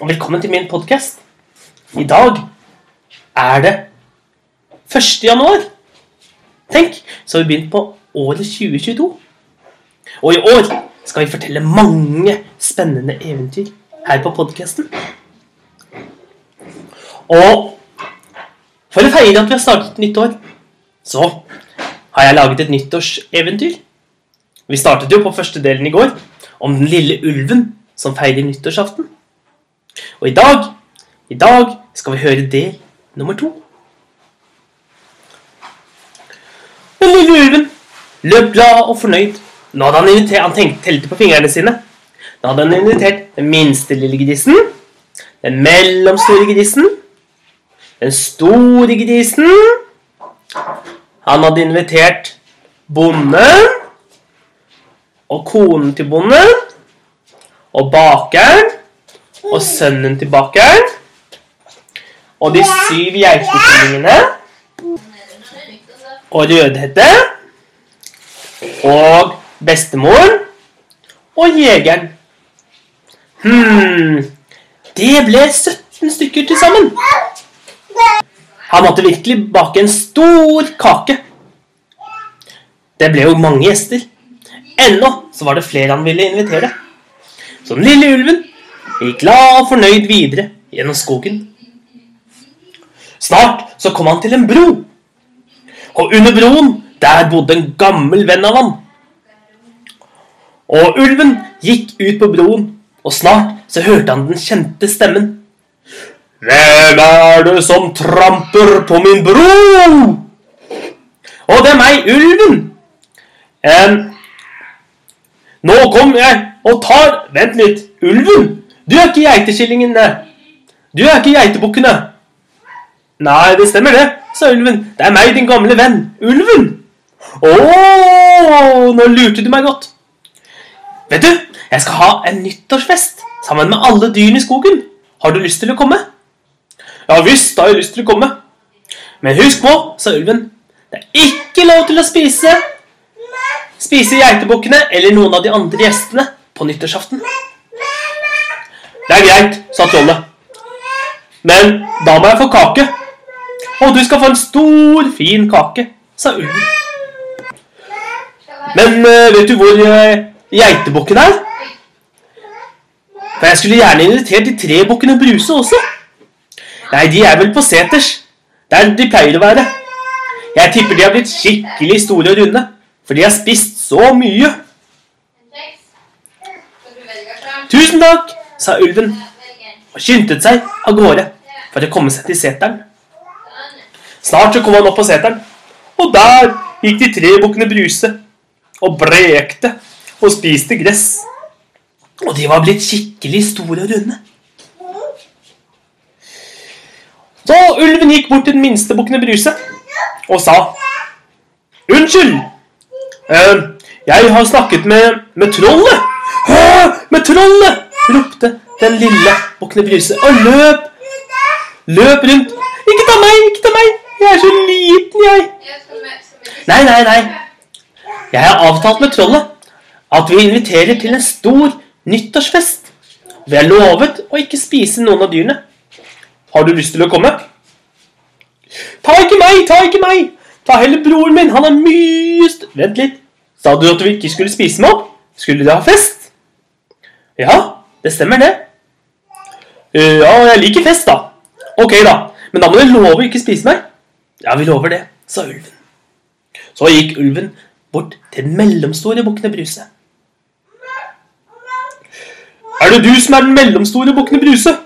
og velkommen til min podkast. I dag er det 1. januar. Tenk, så har vi begynt på året 2022. Og i år skal vi fortelle mange spennende eventyr her på podkasten. Og for å feire at vi har startet nytt år, så har jeg laget et nyttårseventyr. Vi startet jo på første delen i går om den lille ulven som feirer nyttårsaften. Og i dag, i dag skal vi høre del nummer to. Den lille ulven løp glad og fornøyd. Nå hadde han invitert, han tenkte, telte på fingrene sine. Nå hadde han invitert den minste lille grisen, den mellomstore grisen, den store grisen. Han hadde invitert bonden og konen til bonden og bakeren og sønnen til bakeren og de syv geitekyllingene og Rødhette og bestemoren og jegeren. Hm Det ble 17 stykker til sammen. Han måtte virkelig bake en stor kake. Det ble jo mange gjester. Ennå så var det flere han ville invitere. Så den lille ulven gikk glad og fornøyd videre gjennom skogen. Snart så kom han til en bro. Og under broen der bodde en gammel venn av ham. Og ulven gikk ut på broen, og snart så hørte han den kjente stemmen. Hvem er det som tramper på min bro? Og det er meg, ulven. Em, nå kommer jeg og tar Vent litt. Ulven, du er ikke geitekillingene. Du er ikke geitebukkene. Nei, det stemmer det, sa ulven. Det er meg, din gamle venn. Ulven. Å, nå lurte du meg godt. Vet du, jeg skal ha en nyttårsfest sammen med alle dyrene i skogen. Har du lyst til å komme? Ja visst har jeg lyst til å komme. Men husk på, sa ulven, det er ikke lov til å spise Spise geitebukkene eller noen av de andre gjestene på nyttårsaften. Det er greit, sa trollet. Men da må jeg få kake. Og du skal få en stor, fin kake, sa ulven. Men eh, vet du hvor eh, geitebukken er? For jeg skulle gjerne invitert de tre bukkene Bruse også. Nei, de er vel på seters. Der de pleier å være. Jeg tipper de har blitt skikkelig store og runde. For de har spist så mye. Tusen takk, sa ulven og skyndte seg av gårde for å komme seg til seteren. Snart så kom han opp på seteren, og der gikk de tre bukkene Bruse og brekte og spiste gress. Og de var blitt skikkelig store og runde. Så ulven gikk bort til den minste bukkene Bruse og sa Unnskyld! Eh, jeg har snakket med, med trollet. Med trollet! Ropte den lille bukkene Bruse og løp. Løp rundt. Ikke ta meg, ikke ta meg! Jeg er så liten, jeg. Nei, nei, nei. Jeg har avtalt med trollet at vi inviterer til en stor nyttårsfest. Vi har lovet å ikke spise noen av dyrene. Har du lyst til å komme? Ta ikke meg, ta ikke meg! Ta heller broren min, han er mye st... Vent litt. Sa du at du ikke skulle spise meg opp? Skulle du ha fest? Ja, det stemmer det. «Eh, Ja, jeg liker fest, da. Ok, da. Men da må du love å ikke spise meg. Ja, vi lover det, sa ulven. Så gikk ulven bort til den mellomstore bukkene Bruse. Er det du som er den mellomstore bukkene Bruse?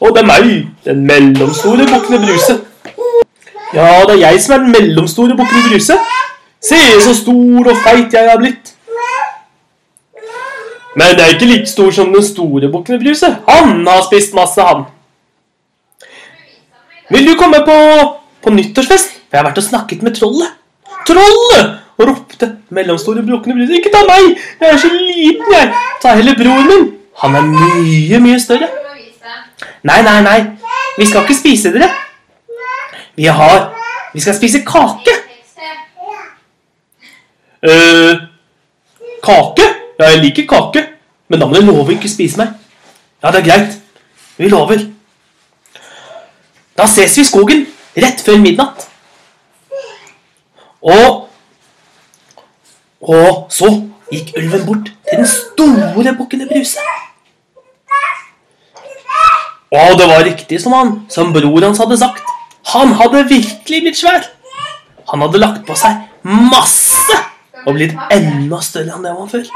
Og det er meg, den mellomstore bukkene Bruse. Ja, det er jeg som er den mellomstore bukkene Bruse. Se så stor og feit jeg har blitt. Men det er ikke like stor som den store bukkene bruset. Han har spist masse, han. Vil du komme på, på nyttårsfest? For jeg har vært og snakket med trollet. Trollet! Og ropte mellomstore bukkene bruset. Ikke ta meg! Jeg er så liten, jeg. Ta heller broren min. Han er mye, mye større. Nei, nei, nei. Vi skal ikke spise dere. Vi har Vi skal spise kake. Eh, kake? Ja, jeg liker kake. Men da må du love å ikke spise meg. Ja, det er greit. Vi lover. Da ses vi i skogen rett før midnatt. Og Og så gikk ulven bort til den store bukkene Bruse. Og det var riktig som han, som bror hans hadde sagt. Han hadde virkelig blitt svær. Han hadde lagt på seg masse og blitt enda større enn det han var før.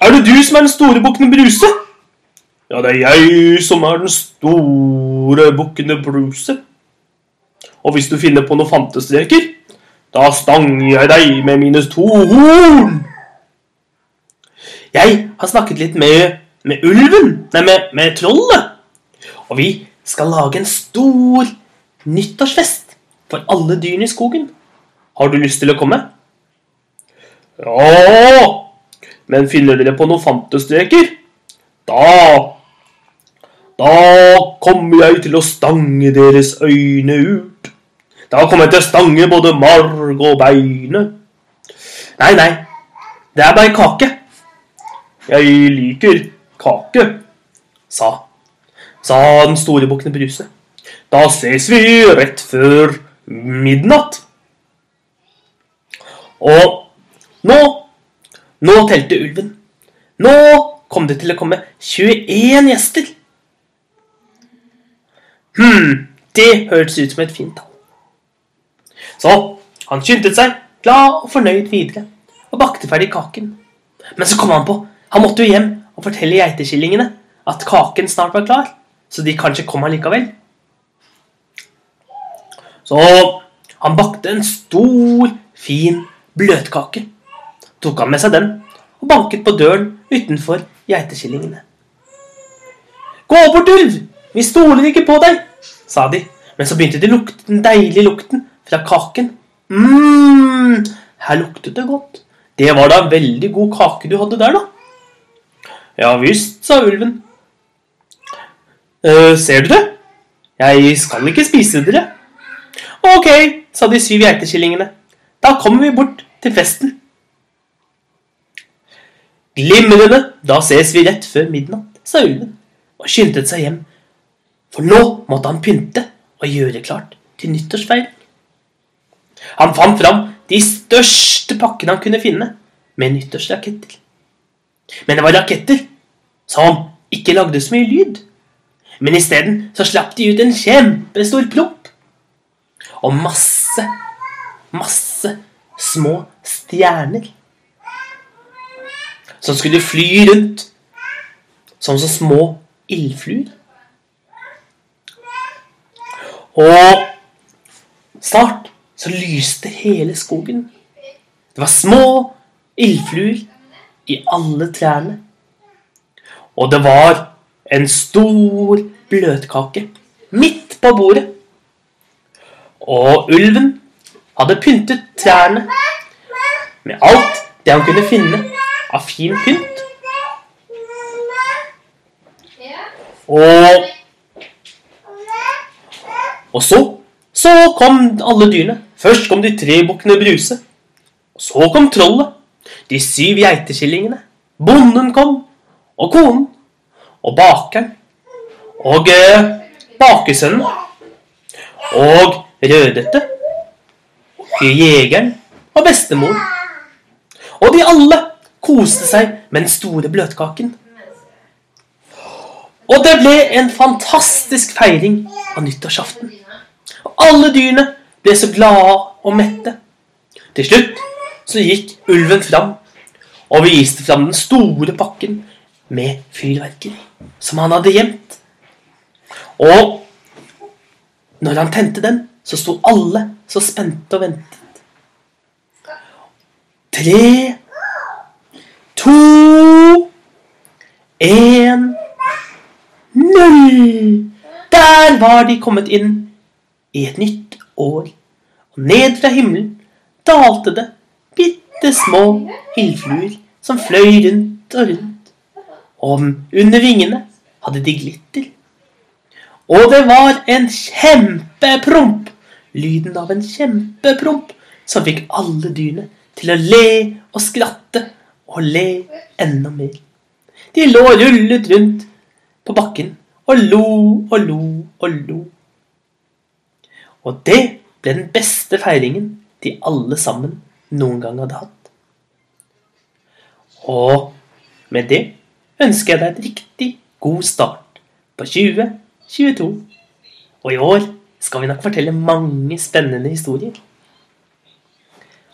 Er det du som er den store bukkene Bruse? Ja, det er jeg som er den store bukkene Bruse. Og hvis du finner på noen fantestreker, da stanger jeg deg med mine to horn. Jeg har snakket litt med, med ulven, nei, med, med trollet. Og vi skal lage en stor nyttårsfest for alle dyrene i skogen. Har du lyst til å komme? Ja, men finner dere på noen fantestreker, da Da kommer jeg til å stange deres øyne ut. Da kommer jeg til å stange både marg og beinet. Nei, nei, det er bare kake. Jeg liker kake, sa, sa den store bukken Bruse. Da ses vi rett før midnatt. Og nå Nå telte ulven. Nå kom det til å komme 21 gjester. Hm, det hørtes ut som et fint tall. Så han skyndte seg, glad og fornøyd videre, og bakte ferdig kaken. Men så kom han på han måtte jo hjem og fortelle geitekillingene at kaken snart var klar, så de kanskje kom allikevel. Så han bakte en stor, fin bløtkake. Tok han med seg den og banket på døren utenfor geitekillingene. Gå bort, ulv! Vi stoler ikke på deg, sa de. Men så begynte de lukte den deilige lukten fra kaken. mm, her luktet det godt. Det var da veldig god kake du hadde der, da. Ja visst, sa ulven. Uh, ser du det? Jeg skal ikke spise dere. Ok, sa de syv geitekillingene. Da kommer vi bort til festen. Glimrende, da ses vi rett før midnatt, sa ulven og skyndte seg hjem. For nå måtte han pynte og gjøre klart til nyttårsfeiring. Han fant fram de største pakkene han kunne finne med nyttårsraketter. Men det var raketter som ikke lagde så mye lyd. Men isteden så slapp de ut en kjempestor plopp. Og masse, masse små stjerner. Som skulle fly rundt som så små ildfluer. Og snart så lyste hele skogen. Det var små ildfluer i alle trærne. Og det var en stor bløtkake midt på bordet. Og ulven hadde pyntet trærne med alt det han kunne finne av fin pynt. Og Og så så kom alle dyrene. Først kom de tre bukkene Bruse. Og så kom trollet. De syv geitekillingene. Bonden kom. Og konen. Og bakeren. Og eh, bakesønnen. Og Rødhette. Og jegeren. Og bestemoren. Og de alle koste seg med den store bløtkaken. Og det ble en fantastisk feiring av nyttårsaften. Og alle dyrene ble så glade og mette. Til slutt så gikk ulven fram og viste fram den store pakken med fyrverkeri som han hadde gjemt. Og når han tente den, så sto alle så spente og ventet. Tre, to, én Null! Der var de kommet inn i et nytt år. Og ned fra himmelen dalte det bitte små ildfluer som fløy rundt og rundt. Og under vingene hadde de glitter. Og det var en kjempepromp, lyden av en kjempepromp, som fikk alle dyrene til å le og skratte og le enda mer. De lå rullet rundt på bakken og lo og lo og lo. Og det ble den beste feiringen de alle sammen noen gang hadde hatt. Og med det ønsker jeg deg et riktig god start på 2022. Og i år skal vi nok fortelle mange spennende historier.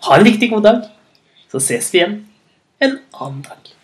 Ha en riktig god dag, så ses vi igjen en annen dag.